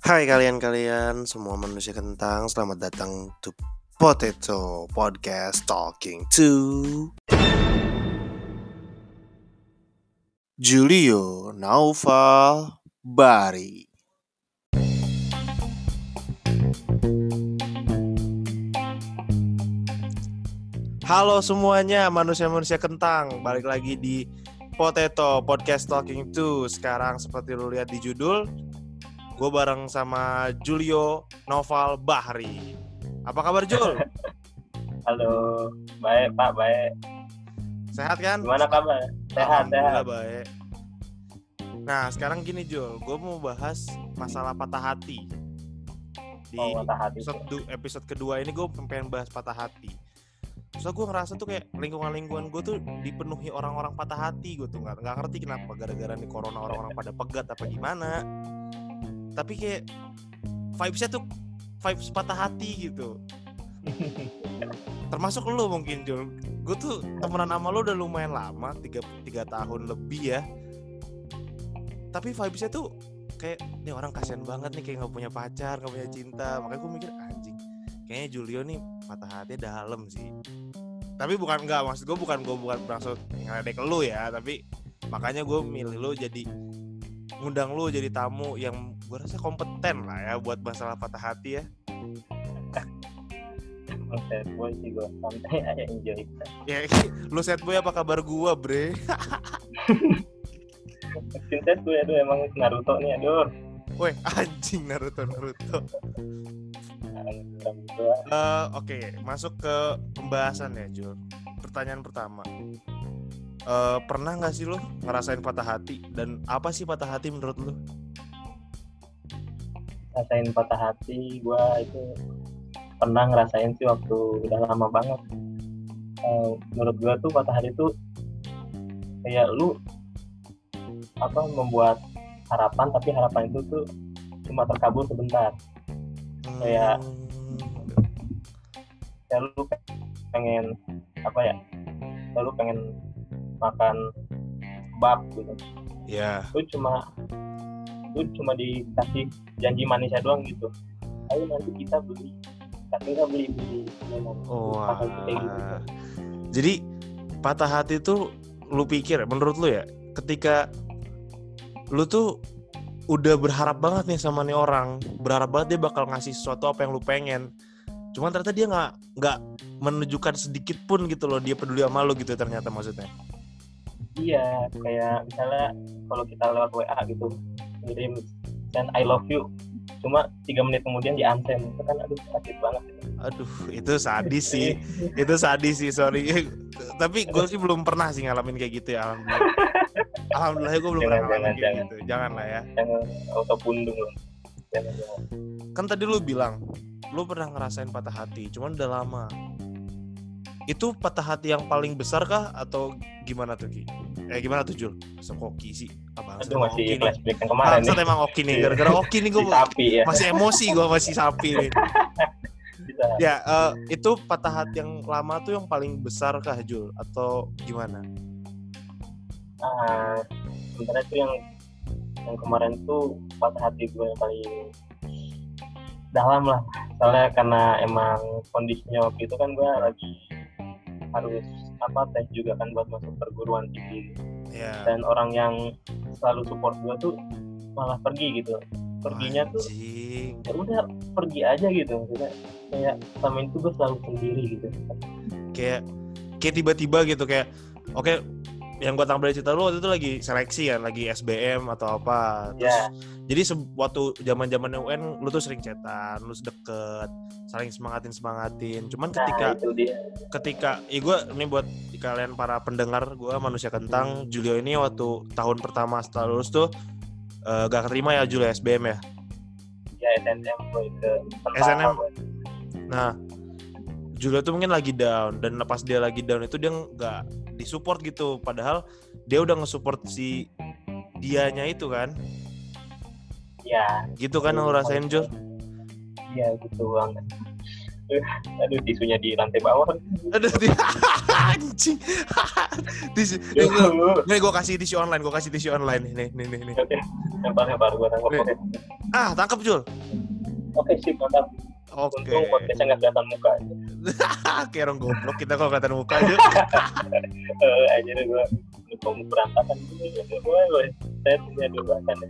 Hai kalian-kalian semua manusia kentang, selamat datang to Potato Podcast Talking to Julio Naufal Bari. Halo semuanya manusia-manusia kentang, balik lagi di Potato Podcast Talking to. Sekarang seperti lu lihat di judul, gue bareng sama Julio Noval Bahri. Apa kabar Jul? Halo, baik Pak, baik. Sehat kan? Gimana kabar? Sehat, sehat. baik. Nah sekarang gini Jul, gue mau bahas masalah patah hati. Di Oh, patah hati. episode, du- episode kedua ini gue pengen bahas patah hati. Soalnya gue ngerasa tuh kayak lingkungan-lingkungan gue tuh dipenuhi orang-orang patah hati gue tuh nggak nggak ngerti kenapa gara-gara nih corona orang-orang pada pegat apa gimana. Tapi kayak vibesnya tuh vibes patah hati gitu. Termasuk lu mungkin Jul. Gue tuh temenan sama lu udah lumayan lama, tiga, tiga tahun lebih ya. Tapi vibesnya tuh kayak nih orang kasihan banget nih kayak nggak punya pacar, nggak punya cinta. Makanya gue mikir anjing. Kayaknya Julio nih patah hatinya dalam sih. Tapi bukan enggak maksud gue bukan gue bukan maksud ngeledek lu ya, tapi makanya gue milih lu jadi ngundang lu jadi tamu yang gue rasa kompeten lah ya buat masalah patah hati ya. Emang sad boy sih gue, santai aja enjoy. Ya, lu set boy apa kabar gua, Bre? Makin sad gue, aduh emang Naruto nih, aduh. Weh, anjing Naruto Naruto. Eh, oke, masuk ke pembahasan ya, Jul. Pertanyaan pertama. Eh, pernah nggak sih lo ngerasain patah hati dan apa sih patah hati menurut lo? Rasain patah hati, gue itu pernah ngerasain sih waktu udah lama banget. Eh, menurut gue tuh patah hati tuh kayak lu apa membuat harapan tapi harapan itu tuh cuma terkabul sebentar. Kayak- ya lu pengen apa ya ya lu pengen makan kebab gitu. Ya, lu cuma lu cuma dikasih janji manisnya doang gitu ayo nanti kita beli tapi nggak beli beli oh, gitu. Jadi patah hati tuh lu pikir menurut lu ya, ketika lu tuh udah berharap banget nih sama nih orang, berharap banget dia bakal ngasih sesuatu apa yang lu pengen. Cuman ternyata dia nggak nggak menunjukkan sedikit pun gitu loh dia peduli sama lu gitu ternyata maksudnya. iya kayak misalnya kalau kita lewat WA gitu ngirim dan I love you cuma tiga menit kemudian di unsend itu kan aduh sakit banget gitu. Aduh, itu sadis sih. itu sadis sih, sorry. Tapi gue sih belum pernah sih ngalamin kayak gitu ya, alhamdulillah. Alhamdulillah gue belum pernah Jangan, ngalamin jangan, kayak jangan. gitu. Jangan lah ya. jangan auto pundung loh jangan jangan Kan tadi lu bilang lu pernah ngerasain patah hati, cuman udah lama. Itu patah hati yang paling besar kah atau gimana tuh Ki? Eh gimana tuh Jul? Sekoki sih. Abang aduh masih flashback yang kemarin Bangsat nih. Emang Oki nih, gara-gara Oki nih gue si sapi ya. masih emosi gue masih sapi nih. bisa. Ya, eh, itu patah hati yang lama tuh yang paling besar kah Jul? Atau gimana? Nah, sebenarnya tuh yang yang kemarin tuh patah hati gue yang paling dalam lah. Soalnya karena emang kondisinya waktu itu kan gue lagi harus apa tes juga kan buat masuk perguruan tinggi Ya. dan orang yang selalu support gue tuh malah pergi gitu. Perginya tuh ya udah pergi aja gitu. Maksudnya kayak sama itu gue selalu sendiri gitu. kayak kayak tiba-tiba gitu kayak oke yang tahu dari cerita lu waktu itu lagi seleksi kan lagi SBM atau apa terus Ya. jadi waktu zaman zaman UN lu tuh sering chatan lu deket saling semangatin semangatin cuman ketika Nah ketika ya gue ini buat kalian para pendengar gue manusia kentang Julio ini waktu tahun pertama setelah lulus tuh eh, gak keterima ya Julio SBM ya Ya SNM gue ke SNM. gue. Nah, Julio tuh mungkin lagi down dan pas dia lagi down itu dia nggak disupport gitu. Padahal dia udah nge-support si dianya itu kan. Ya Gitu kan yang lu rasain Jul? Iya gitu banget. Aduh tisunya di lantai bawah. Aduh, dia- anjing tisu nih, gue kasih tisu online gue kasih tisu online nih nih nih nih Oke, lempar lempar gue tangkap. Nih. Oke, ah tangkap Jul oke sip mantap. oke Untung podcastnya nggak kelihatan muka. kayak orang goblok kita kalau kelihatan muka aja Eh, aja deh berantakan boleh. Saya punya dua ya.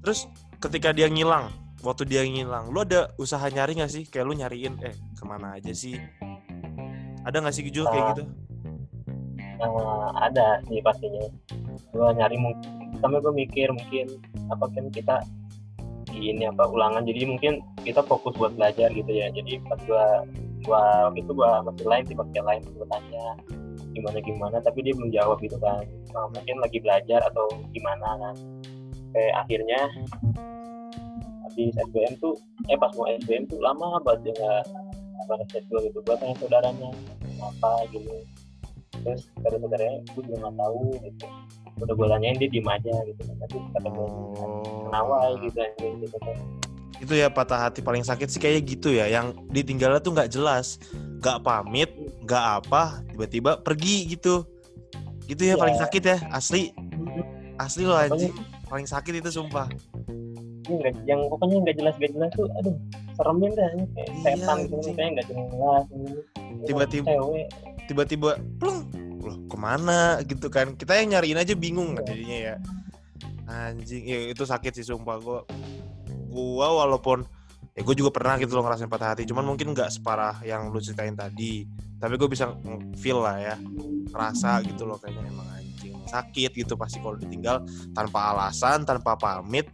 terus ketika dia ngilang waktu dia ngilang lu ada usaha nyari nggak sih kayak lu nyariin eh ke mana aja sih ada nggak sih Jul kayak Ah. gitu Eh, ada sih pastinya. Gue nyari mungkin, pertama gue mikir mungkin apa kan kita ini apa ulangan. Jadi mungkin kita fokus buat belajar gitu ya. Jadi pas gua gua waktu itu gua masih lain sih pakai lain gua tanya gimana gimana tapi dia belum jawab gitu kan. Nah, mungkin lagi belajar atau gimana kan. Kayak akhirnya habis SBM tuh eh pas mau SBM tuh lama banget dia nggak apa gitu. Gua tanya saudaranya apa gitu terus kata saudaranya gue juga nggak tahu gitu. Udah gue tanyain dia diem aja gitu. Tapi kata gue oh. Kenawai gitu anjing? Gitu kan. Itu ya patah hati paling sakit sih kayak gitu ya. Yang ditinggalnya tuh nggak jelas. Nggak pamit nggak apa tiba-tiba pergi gitu. Gitu ya Iya. paling sakit ya asli. Asli loh anjing. Paling sakit itu sumpah. Nggak- yang pokoknya nggak jelas nggak jelas tuh aduh seremin dah kayak Iya, setan gitu kayak nggak jelas. Tiba-tiba- cewek tiba-tiba pleng loh ke mana? Gitu kan. Kita yang nyariin aja bingung Iya. jadinya ya. Anjing ya itu sakit sih sumpah. Gua gua walaupun ya gue juga pernah gitu loh ngerasain patah hati. Cuman mungkin nggak separah yang lu ceritain tadi. Tapi gue bisa feel lah ya ngerasa gitu loh kayaknya emang anjing. Sakit gitu pasti kalau ditinggal tanpa alasan tanpa pamit.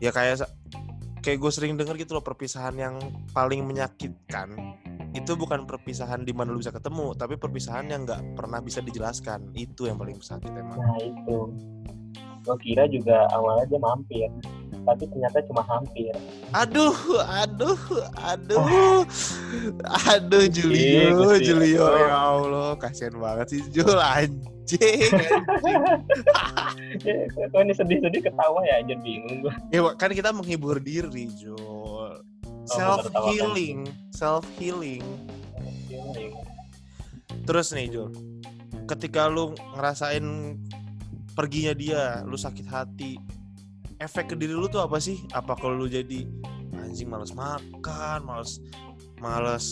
Ya kayak kayak gue sering denger gitu loh perpisahan yang paling menyakitkan itu bukan perpisahan di mana lu bisa ketemu tapi perpisahan yang nggak pernah bisa dijelaskan. Itu yang paling sakit emang. Nah itu. Gue kira juga awalnya dia mampir tapi ternyata cuma hampir. Aduh aduh aduh. Aduh Julio Gusti. Julio. Ya Allah kasihan banget sih Jul. Anjing ya, kok ini sedih-sedih ketawa ya aja bingung gue ya kan kita menghibur diri Jul. Self healing self healing terus nih Jul. Ketika lu ngerasain perginya dia lu sakit hati efek ke diri lu tuh apa sih? Apa kalau lu jadi anjing males makan males males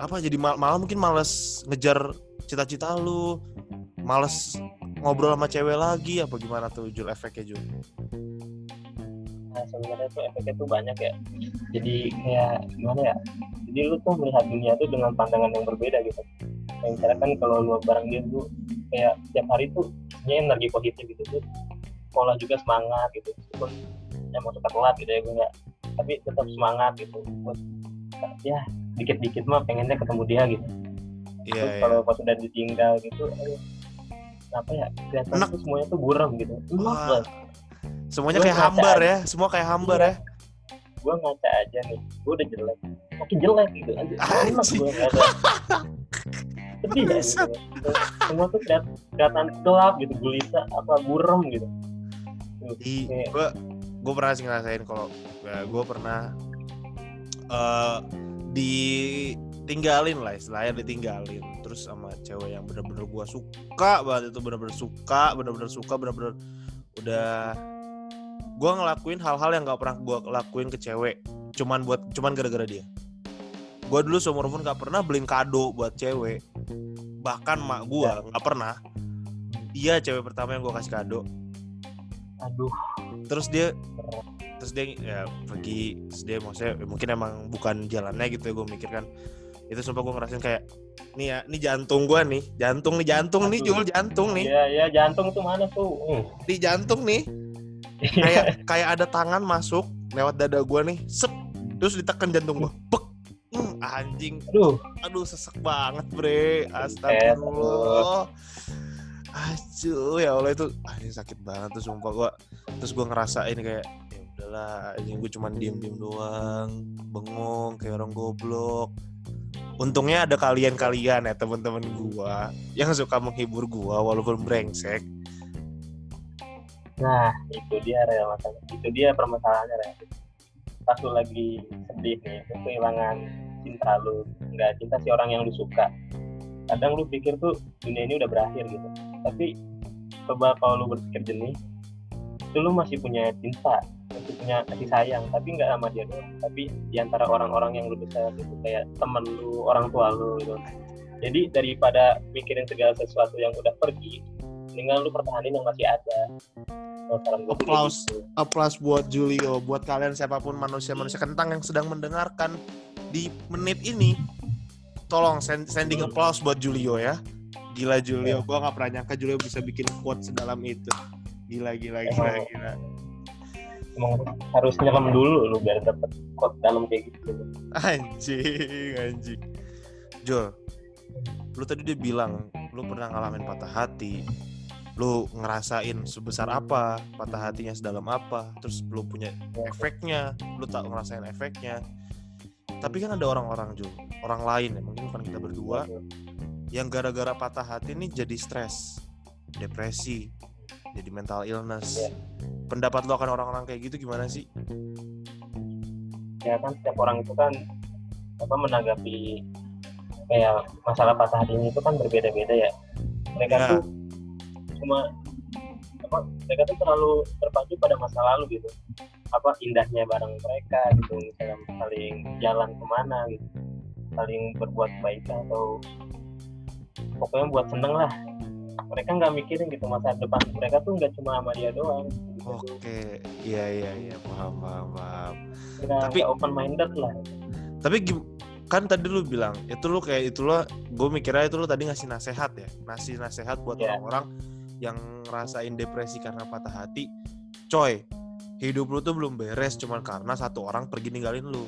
apa jadi mal malah mungkin males ngejar cita-cita lu males ngobrol sama cewek lagi apa gimana tuh Jul efeknya Jul? Nah sebenarnya tuh efeknya tuh banyak ya. Jadi kayak gimana ya jadi lu tuh melihat dunia tuh dengan pandangan yang berbeda gitu. Kayak misalnya kan kalau lu bareng dia tuh kayak tiap hari tuh punya energi positif gitu tuh sekolah juga semangat gitu meskipun ya mau suka telat gitu ya gue nggak tapi tetap semangat gitu ya dikit-dikit mah pengennya ketemu dia gitu iya Terus iya. kalau pas udah ditinggal gitu aduh, apa ya kelihatan Enak. tuh semuanya tuh buram gitu. Enak banget. Semuanya Gua kayak ngaca hambar aja. ya semua kayak hambar Iya. ya. Gue ngaca aja nih gue udah jelek. Makin jelek gitu aja. Enak gue ngeliatnya sedih ya gitu. semua tuh keliat, kelihatan gelap gitu gelisah apa burem gitu. Di, gue gue pernah sih ngerasain kalau ya, gue pernah eh ditinggalin lah istilahnya ditinggalin. Terus sama cewek yang bener-bener gue suka banget itu bener-bener suka bener-bener suka bener-bener udah gue ngelakuin hal-hal yang gak pernah gue lakuin ke cewek cuman buat cuman gara-gara dia. Gue dulu seumur umur gak pernah beliin kado buat cewek. Bahkan mak gue nggak pernah. Dia cewek pertama yang gue kasih kado. Aduh. Terus dia terus dia ya pergi. Terus dia maksudnya ya mungkin emang bukan jalannya gitu ya gue mikir kan itu sumpah gue ngerasain kayak nih ya ini jantung gue nih jantung nih jantung nih. Jul jantung nih. Ya ya jantung tuh mana tuh? Hmm. di jantung nih. Kayak kayak ada tangan masuk lewat dada gue nih sep terus ditekan jantung gue pek Hmm, anjing. Aduh. Aduh sesek banget bre. Astagfirullah. Aduh ya Allah itu anjing sakit banget tuh sumpah gua. Terus gua ngerasain kayak ya udahlah anjing gue cuman diem diem doang bengong kayak orang goblok untungnya ada kalian-kalian ya teman-teman gua yang suka menghibur gua walaupun brengsek. Nah itu dia masalah itu dia permasalahannya pas lu lagi sedih nih kehilangan cinta lu. Nggak cinta si orang yang lu suka. Kadang lu pikir tuh dunia ini udah berakhir gitu. Tapi coba kalau lu berpikir jernih itu lu masih punya cinta masih punya kasih sayang tapi nggak sama dia doang tapi di antara orang-orang yang lu bisa gitu kayak temen lu orang tua lu gitu jadi daripada mikirin segala sesuatu yang udah pergi mendingan lu pertahanin yang masih ada Applause. gitu. Applause buat Julio, buat kalian siapa pun manusia-manusia kentang yang sedang mendengarkan di menit ini. Tolong send, sending Hmm. applause buat Julio ya. Gila Julio, Ya. gua nggak pernah nyangka Julio bisa bikin quote sedalam itu. Gila gila gila Emang. gila. emang harus nyelam dulu lu biar dapet quote dalam kayak gitu Anjing, anjing. Jul, lu tadi dia bilang lu pernah ngalamin patah hati. Lu ngerasain sebesar apa, patah hatinya sedalam apa, terus lu punya efeknya, lu tak ngerasain efeknya. Tapi kan ada orang-orang Jul, orang lain ya, mungkin bukan kita berdua, yang gara-gara patah hati ini jadi stres, depresi, jadi mental illness. Iya. Pendapat lu akan orang-orang kayak gitu gimana sih? ya kan setiap orang itu kan apa menanggapi kayak masalah patah hati ini itu kan berbeda-beda ya mereka Ya. tuh cuma apa mereka tuh terlalu terpacu pada masa lalu gitu apa indahnya bareng mereka gitu misalnya saling jalan ke mana gitu saling berbuat kebaikan atau pokoknya buat seneng lah mereka nggak mikirin gitu masa depan mereka tuh nggak cuma sama dia doang gitu. Oke, iya iya iya, paham paham paham. Nggak- Tapi- open minded lah Tapi kan tadi lu bilang itu lu kayak itu lo gue mikirnya itu lu tadi ngasih nasehat ya ngasih nasehat buat Iya. orang-orang yang ngerasain depresi karena patah hati coy hidup lu tuh belum beres cuman karena satu orang pergi ninggalin lu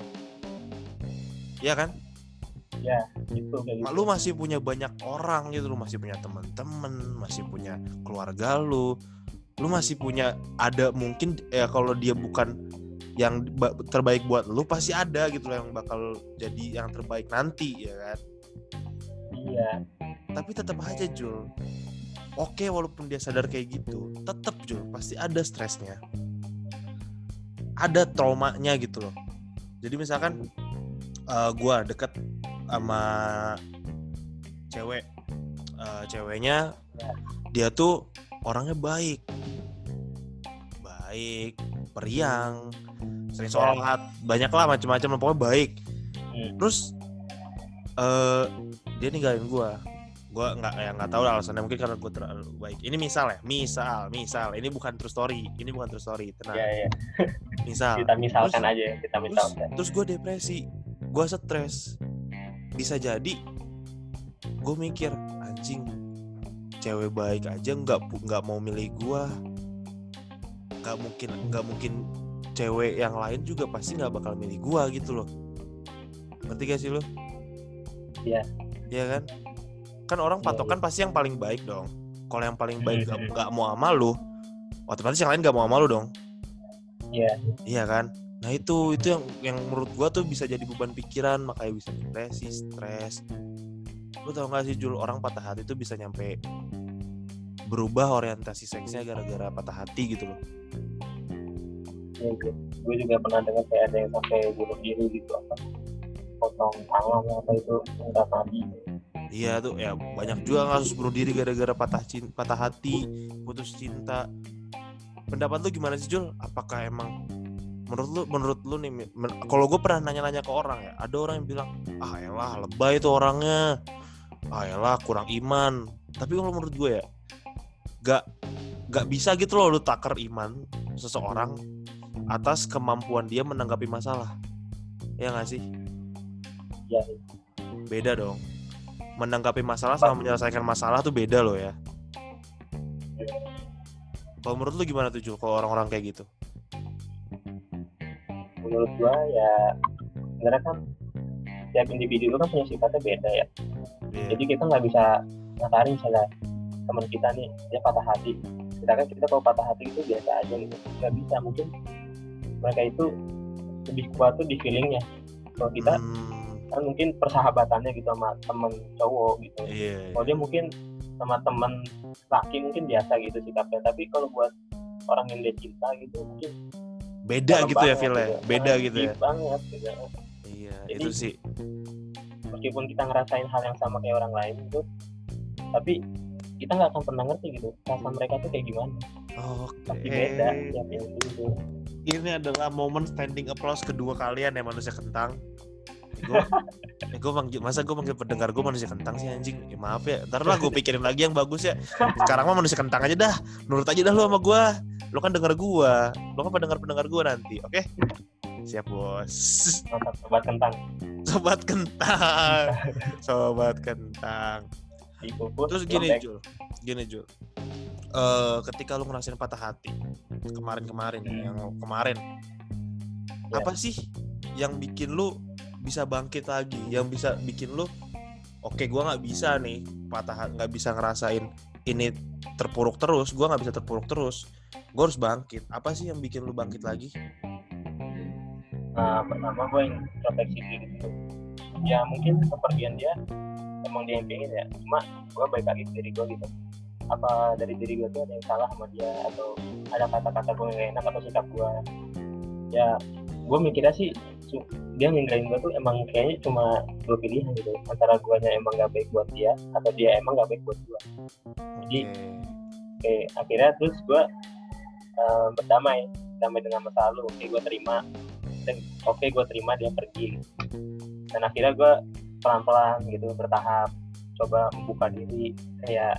Iya kan gitu kayak gitu. Ma- lu masih punya banyak orang gitu lu masih punya teman-teman masih punya keluarga lu. Lu masih punya ada mungkin ya kalau dia bukan yang ba- terbaik buat lu pasti ada gitu loh yang bakal jadi yang terbaik nanti ya kan? Iya. Tapi tetap aja Jul. Oke walaupun dia sadar kayak gitu tetap Jul pasti ada stresnya. Ada traumanya gitu loh. Jadi misalkan eh, gua deket sama cewek. Eh, ceweknya Ya. dia tuh orangnya baik. Baik periang sering sholat banyak lah macam-macam pokoknya baik. Hmm. terus eh dia ninggalin gua. Gua nggak ya nggak tahu lah alasannya. Mungkin karena gua terlalu baik. Ini misal ya misal misal. Ini bukan true story. Ini bukan true story tenang. Iya, iya. misal. Kita misalkan Terus- aja ya, kita terus misalkan. terus gue depresi. Gue stres bisa jadi gue mikir anjing cewek baik aja nggak nggak mau milih gue nggak mungkin nggak mungkin cewek yang lain juga pasti nggak bakal milih gue gitu loh ngerti gak sih lo Iya. Iya kan kan orang Iya, patokan pasti yang paling baik dong kalau yang paling baik nggak Mhm. nggak mau sama lu otomatis yang lain nggak mau sama lu dong Iya. Iya kan? Nah itu itu yang yang menurut gua tuh bisa jadi beban pikiran makanya bisa depresi, stres. Lu tau gak sih Jul orang patah hati tuh bisa nyampe berubah orientasi seksnya gara-gara patah hati gitu loh. Iya, iya. Gue juga pernah dengar kayak ada yang sampai bunuh diri gitu apa potong tangan apa itu enggak tadi Iya tuh ya banyak juga kasus bunuh diri gara-gara patah cinta, patah hati, putus cinta. Pendapat lu gimana sih Jul? Apakah emang menurut lu menurut lu nih men- kalau gue pernah nanya-nanya ke orang ya ada orang yang bilang ah elah lebay itu orangnya. Ah elah kurang iman. Tapi kalau menurut gue ya gak gak bisa gitu loh lu takar iman seseorang atas kemampuan dia menanggapi masalah. Ya gak sih? Ya. Beda dong. Menanggapi masalah sama menyelesaikan masalah tuh beda loh ya. Kalau menurut lu gimana tuh Jul kalau orang-orang kayak gitu menurut gua ya sebenarnya kan tiap individu itu kan punya sifatnya beda ya. Iya. jadi kita nggak bisa ngatarin misalnya teman kita nih dia patah hati. Sedangkan kita kalau patah hati itu biasa aja gitu. Nggak bisa mungkin mereka itu lebih kuat tuh di feelingnya. Kalau kita Hmm, kan mungkin persahabatannya gitu sama temen cowok gitu. Iya, iya. kalau dia mungkin sama temen laki mungkin biasa gitu sikapnya. Tapi kalau buat orang yang dia cinta gitu mungkin beda dalam gitu ya Phil ya? beda gitu ya? banget gitu iya Jadi- itu sih. meskipun kita ngerasain hal yang sama kayak orang lain itu tapi kita nggak akan pernah ngerti gitu rasa mereka tuh kayak gimana. Oke. pasti beda ya gitu. Ini adalah momen standing applause kedua kalian ya manusia kentang. Gue, eh, gue manggil, masa gue manggil pendengar gue manusia kentang sih anjing. Ya, maaf ya. Ntar lah gue pikirin lagi yang bagus ya. Sekarang mah manusia kentang aja dah. Nurut aja dah lu sama gue. Lu kan denger gue. Lu kan pendengar pendengar gue nanti. Oke? Siap bos. mantap sobat kentang Sobat kentang. Sobat kentang. Terus gini. Jul, gini Jul. Eh, ketika lu ngerasain patah hati kemarin-kemarin Hmm. yang kemarin, Ya. apa sih yang bikin lu bisa bangkit lagi? Yang bisa bikin lu, oke, gua nggak bisa nih patah nggak bisa ngerasain ini terpuruk terus. Gua nggak bisa terpuruk terus. Gue harus bangkit. Apa sih yang bikin lu bangkit lagi? Nah, pertama gue introspeksi diri dulu. Ya mungkin kepergian dia emang dia yang pengen ya. Cuma gue baik lagi diri gue gitu. Apa dari diri gue tuh ada yang salah sama dia atau ada kata-kata gue yang enak atau sikap gue. Ya gue mikirnya sih dia ninggalin gue tuh emang kayaknya cuma dua pilihan gitu antara guanya emang gak baik buat dia atau dia emang gak baik buat gue Jadi, Oke. oke akhirnya terus gue eh, berdamai damai dengan masa lalu. Oke gue terima dan oke gue terima dia pergi. Dan akhirnya gue pelan-pelan gitu bertahap coba membuka diri kayak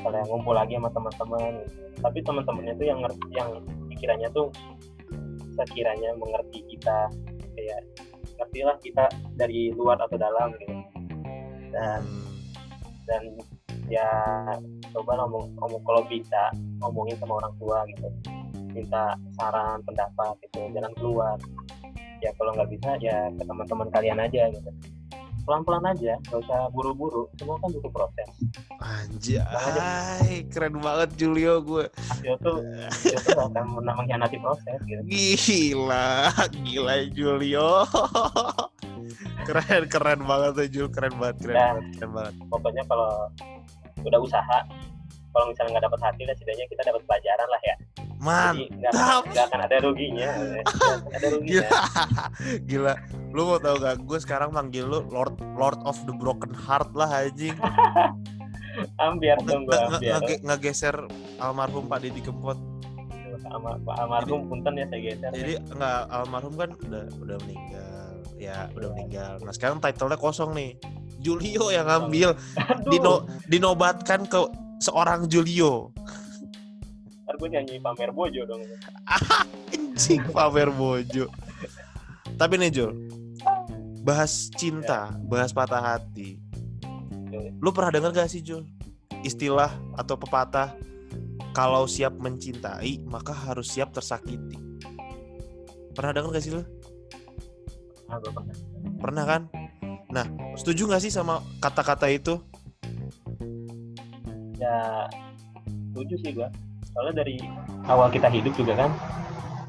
kalau yang ngumpul lagi sama teman-teman. Tapi teman-temannya tuh yang ngerti yang pikirannya tuh sekiranya mengerti kita kayak ngertilah kita dari luar atau dalam gitu. Dan dan ya coba ngomong ngomong kalau bisa ngomongin sama orang tua gitu. Minta saran pendapat gitu jangan keluar. Ya kalau nggak bisa ya ke teman-teman kalian aja gitu. Pelan-pelan aja nggak usah buru-buru semua kan butuh proses Anjay, keren banget Julio gue. hasil tuh hasil tuh akan pernah mengkhianati proses gitu Gila, gila Julio. keren, keren banget tuh Jul, keren banget, keren Dan- banget, keren banget. pokoknya kalau udah usaha kalau misalnya nggak dapat hasil ya setidaknya kita dapat pelajaran lah ya jadi nggak akan, Mantap. ada ruginya ada ruginya Gila, gila. Lu mau tau gak? Gue sekarang manggil lu Lord Lord of the Broken Heart lah anjing. ambiar dong gua nge- ambiar nge- Ngegeser almarhum Pak Deddy Kempot. Pak almarhum punten ya saya geser Jadi nggak almarhum kan udah udah meninggal. Ya, udah meninggal. Nah, sekarang title-nya kosong nih. Julio yang ngambil dino, dinobatkan ke seorang Julio. ntar gue nyanyi pamer bojo dong Anjing pamer bojo. Tapi nih Jul, bahas cinta, bahas patah hati. Lu pernah denger gak sih Jul? Istilah atau pepatah kalau siap mencintai maka harus siap tersakiti. Pernah denger gak sih lu? ah pernah kan? Nah, setuju gak sih sama kata-kata itu? ya setuju sih gue soalnya dari awal kita hidup juga kan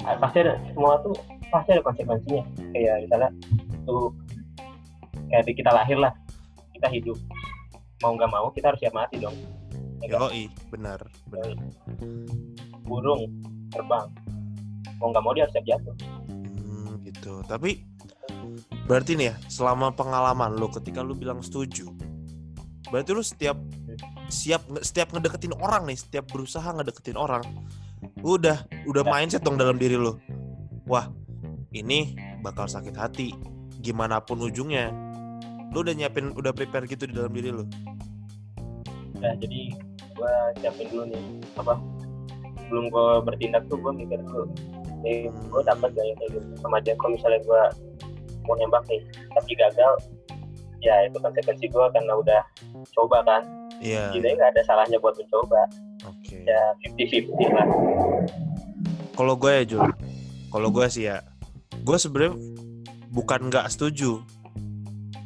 ah, pasti ada semua tuh pasti ada konsekuensinya kayak misalnya tuh kayak kita lahir lah kita hidup mau nggak mau kita harus siap mati dong Ya kan? Yoi, benar, benar. burung terbang mau nggak mau dia harus siap jatuh Hmm, gitu. Tapi berarti nih ya, selama pengalaman lu ketika lu bilang setuju, berarti lu setiap siap setiap ngedeketin orang nih, setiap berusaha ngedeketin orang, lu udah udah Ya. mindset dong dalam diri lu. Wah, ini bakal sakit hati gimana pun ujungnya. Lu udah nyiapin udah prepare gitu di dalam diri lu. nah jadi gue siapin dulu nih apa sebelum gue bertindak tuh gue mikir dulu nih gue dapat gak ya kayak gitu sama aja kalau misalnya gue mau nembak nih tapi gagal ya itu konsekuensi gue karena udah coba kan Iya. jadi nggak ada salahnya buat mencoba Oke. ya 50-50 lah Kalau gue ya Jul, kalau gue sih ya, gue sebenarnya bukan nggak setuju,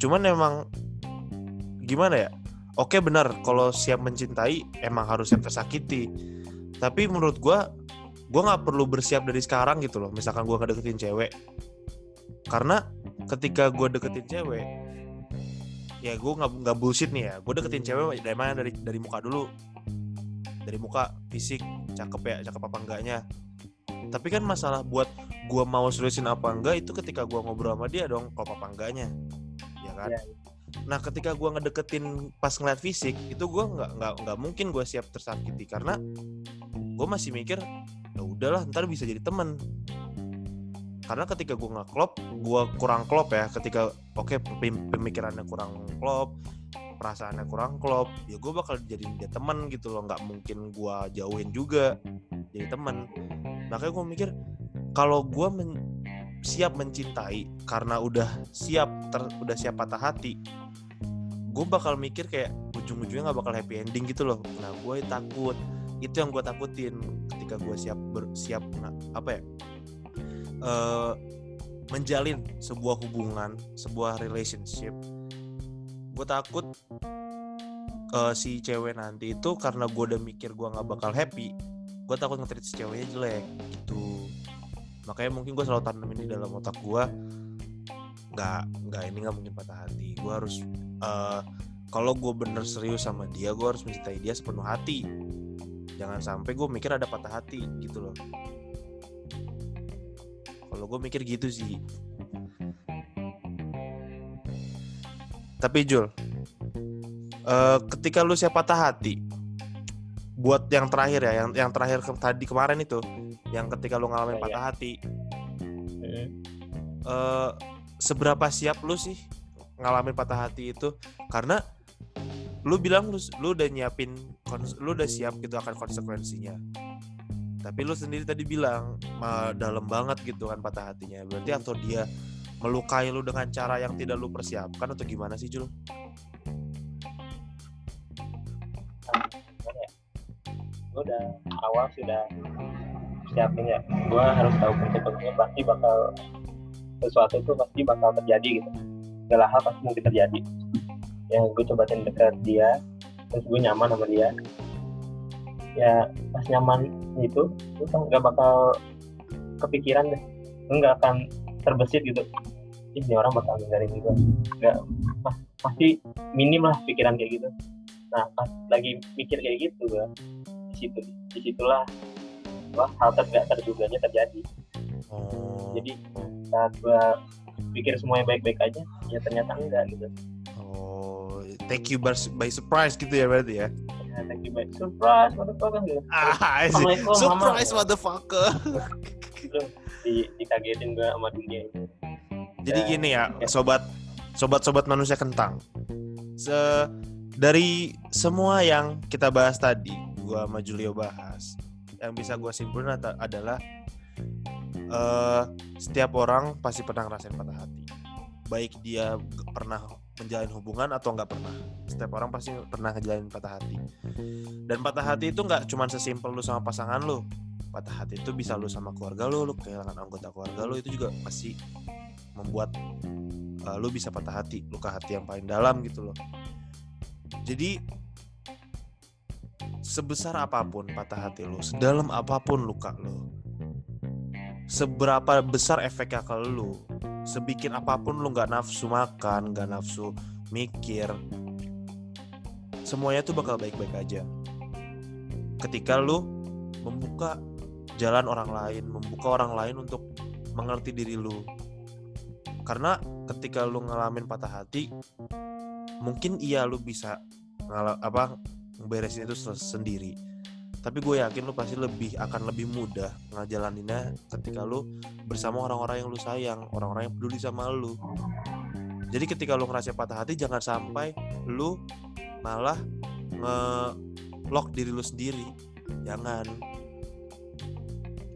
cuman emang gimana ya? Oke benar, kalau siap mencintai emang harus siap tersakiti. Tapi menurut gue, gue nggak perlu bersiap dari sekarang gitu loh. Misalkan gue ngedeketin cewek, karena ketika gue deketin cewek, ya gue nggak nggak bullshit nih ya. Gue deketin cewek dari mana dari dari muka dulu, dari muka, fisik, cakep ya, cakep apa enggaknya tapi kan masalah buat gua mau seriusin apa enggak itu ketika gua ngobrol sama dia dong kalau apa enggaknya ya kan. Iya, nah ketika gue ngedeketin pas ngeliat fisik itu gue nggak nggak nggak mungkin gue siap tersakiti karena gue masih mikir ya udahlah ntar bisa jadi temen. Karena ketika gue nggak klop gue kurang klop ya. Ketika oke pem- pemikirannya kurang klop perasaannya kurang klop ya gue bakal jadi dia teman gitu loh. Nggak mungkin gue jauhin juga jadi teman makanya gue mikir kalau gue men- siap mencintai karena udah siap ter- udah siap patah hati gue bakal mikir kayak ujung-ujungnya nggak bakal happy ending gitu loh. Nah gue takut itu yang gue takutin ketika gue siap bersiap nah, apa ya eh, menjalin sebuah hubungan sebuah relationship. Gue takut eh, si cewek nanti itu karena gue udah mikir gue nggak bakal happy gue takut nge si ceweknya jelek gitu makanya mungkin gue selalu tanemin di dalam otak gue nggak nggak ini nggak mungkin patah hati. Gue harus eh, kalau gue bener serius sama dia gue harus mencintai dia sepenuh hati. Jangan sampai gue mikir ada patah hati gitu loh. Kalau gue mikir gitu sih. Tapi Jul eh, ketika lu siap patah hati buat yang terakhir ya yang yang terakhir ke- tadi kemarin itu yang ketika lu ngalamin Iya. patah hati Hmm. eh seberapa siap lu sih ngalamin patah hati itu karena lu bilang lu, lu udah nyiapin lu udah siap gitu akan konsekuensinya tapi lu sendiri tadi bilang "Ma, dalam banget gitu kan patah hatinya berarti atau dia melukai lu dengan cara yang tidak lu persiapkan atau gimana sih Jul? ya gue udah awal sudah siapin ya gue harus tahu konsekuensinya pasti bakal sesuatu itu pasti bakal terjadi gitu. Segala hal pasti mungkin terjadi. Ya gue cobain dekat dia terus gue nyaman sama dia. Ya pas nyaman itu gue nggak bakal kepikiran deh. Gue nggak akan terbesit gitu. Ini orang bakal ninggalin gue nggak pas- pasti minim lah pikiran kayak gitu. Nah pas lagi mikir kayak gitu gue di situ di situlah wah hal tidak terduganya terjadi Oh. jadi saat gue pikir semuanya baik-baik aja ya ternyata enggak gitu Oh, take you by, by surprise gitu ya berarti ya. ya thank you baik surprise motherfucker gitu Ah, surprise Mama. motherfucker. di dikagetin gue sama dunia ini Jadi Ya, gini ya, ya. sobat sobat-sobat manusia kentang. Se dari semua yang kita bahas tadi, gua sama Julio bahas, yang bisa gua simpulin adalah eh setiap orang pasti pernah ngerasain patah hati. Baik dia pernah menjalin hubungan atau nggak pernah. Setiap orang pasti pernah ngejalanin patah hati. Dan patah hati itu nggak cuma sesimpel lu sama pasangan lu. Patah hati itu bisa lu sama keluarga lu, lu kehilangan anggota keluarga lu itu juga pasti membuat uh, lu bisa patah hati, luka hati yang paling dalam gitu loh. Jadi sebesar apa pun patah hati lu, sedalam apa pun luka lu, seberapa besar efeknya ke lu, sebikin apa pun lu nggak nafsu makan, nggak nafsu mikir, semuanya tuh bakal baik-baik aja. Ketika lu membuka jalan orang lain, membuka orang lain untuk mengerti diri lu, karena ketika lu ngalamin patah hati mungkin iya lu bisa apa beresin itu se- sendiri. Tapi gue yakin lu pasti lebih akan lebih mudah ngejalaninnya ketika lu bersama orang-orang yang lu sayang orang-orang yang peduli sama lu. Jadi ketika lu ngerasa patah hati jangan sampai lu malah nge-lock diri lu sendiri. Jangan.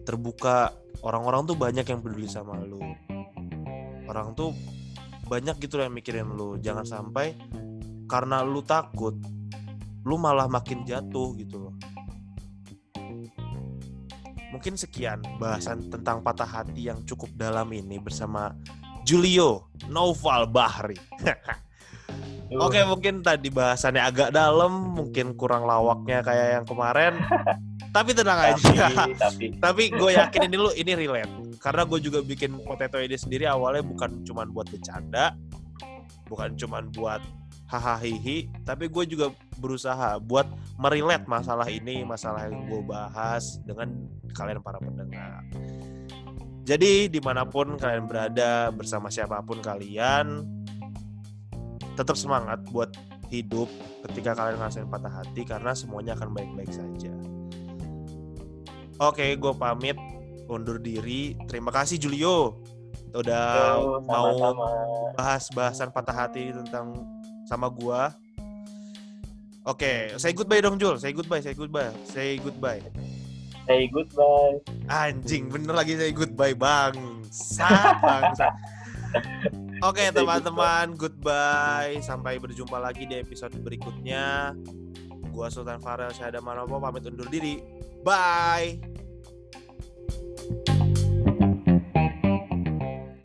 Terbuka. Orang-orang tuh banyak yang peduli sama lu. Orang tuh banyak gitu yang mikirin lu. Jangan sampai karena lu takut lu malah makin jatuh gitu loh. Mungkin sekian bahasan tentang patah hati yang cukup dalam ini bersama Julio Noval Bahri. Oke mungkin tadi bahasannya agak dalam mungkin kurang lawaknya kayak yang kemarin. Tapi tenang aja. tapi. Tapi tapi gue yakin ini lu ini relate. Karena gue juga bikin potato ini sendiri awalnya bukan cuman buat bercanda bukan cuman buat hahaha tapi gue juga berusaha buat merelate masalah ini masalah yang gue bahas dengan kalian para pendengar jadi di mana pun kalian berada bersama siapa pun kalian tetap semangat buat hidup ketika kalian ngerasain patah hati karena semuanya akan baik-baik saja. Oke, gue pamit undur diri. Terima kasih Julio udah Yo, mau sama-sama. bahas bahasan patah hati tentang sama gua. Oke, say goodbye dong Jul. Say goodbye, say goodbye. Say goodbye. Say goodbye. Anjing, bener lagi say goodbye, Bang. Sat, bangsa. Oke, Say teman-teman, goodbye. Sampai berjumpa lagi di episode berikutnya. Gua Sultan Farel Syahada Manopo pamit undur diri. Bye.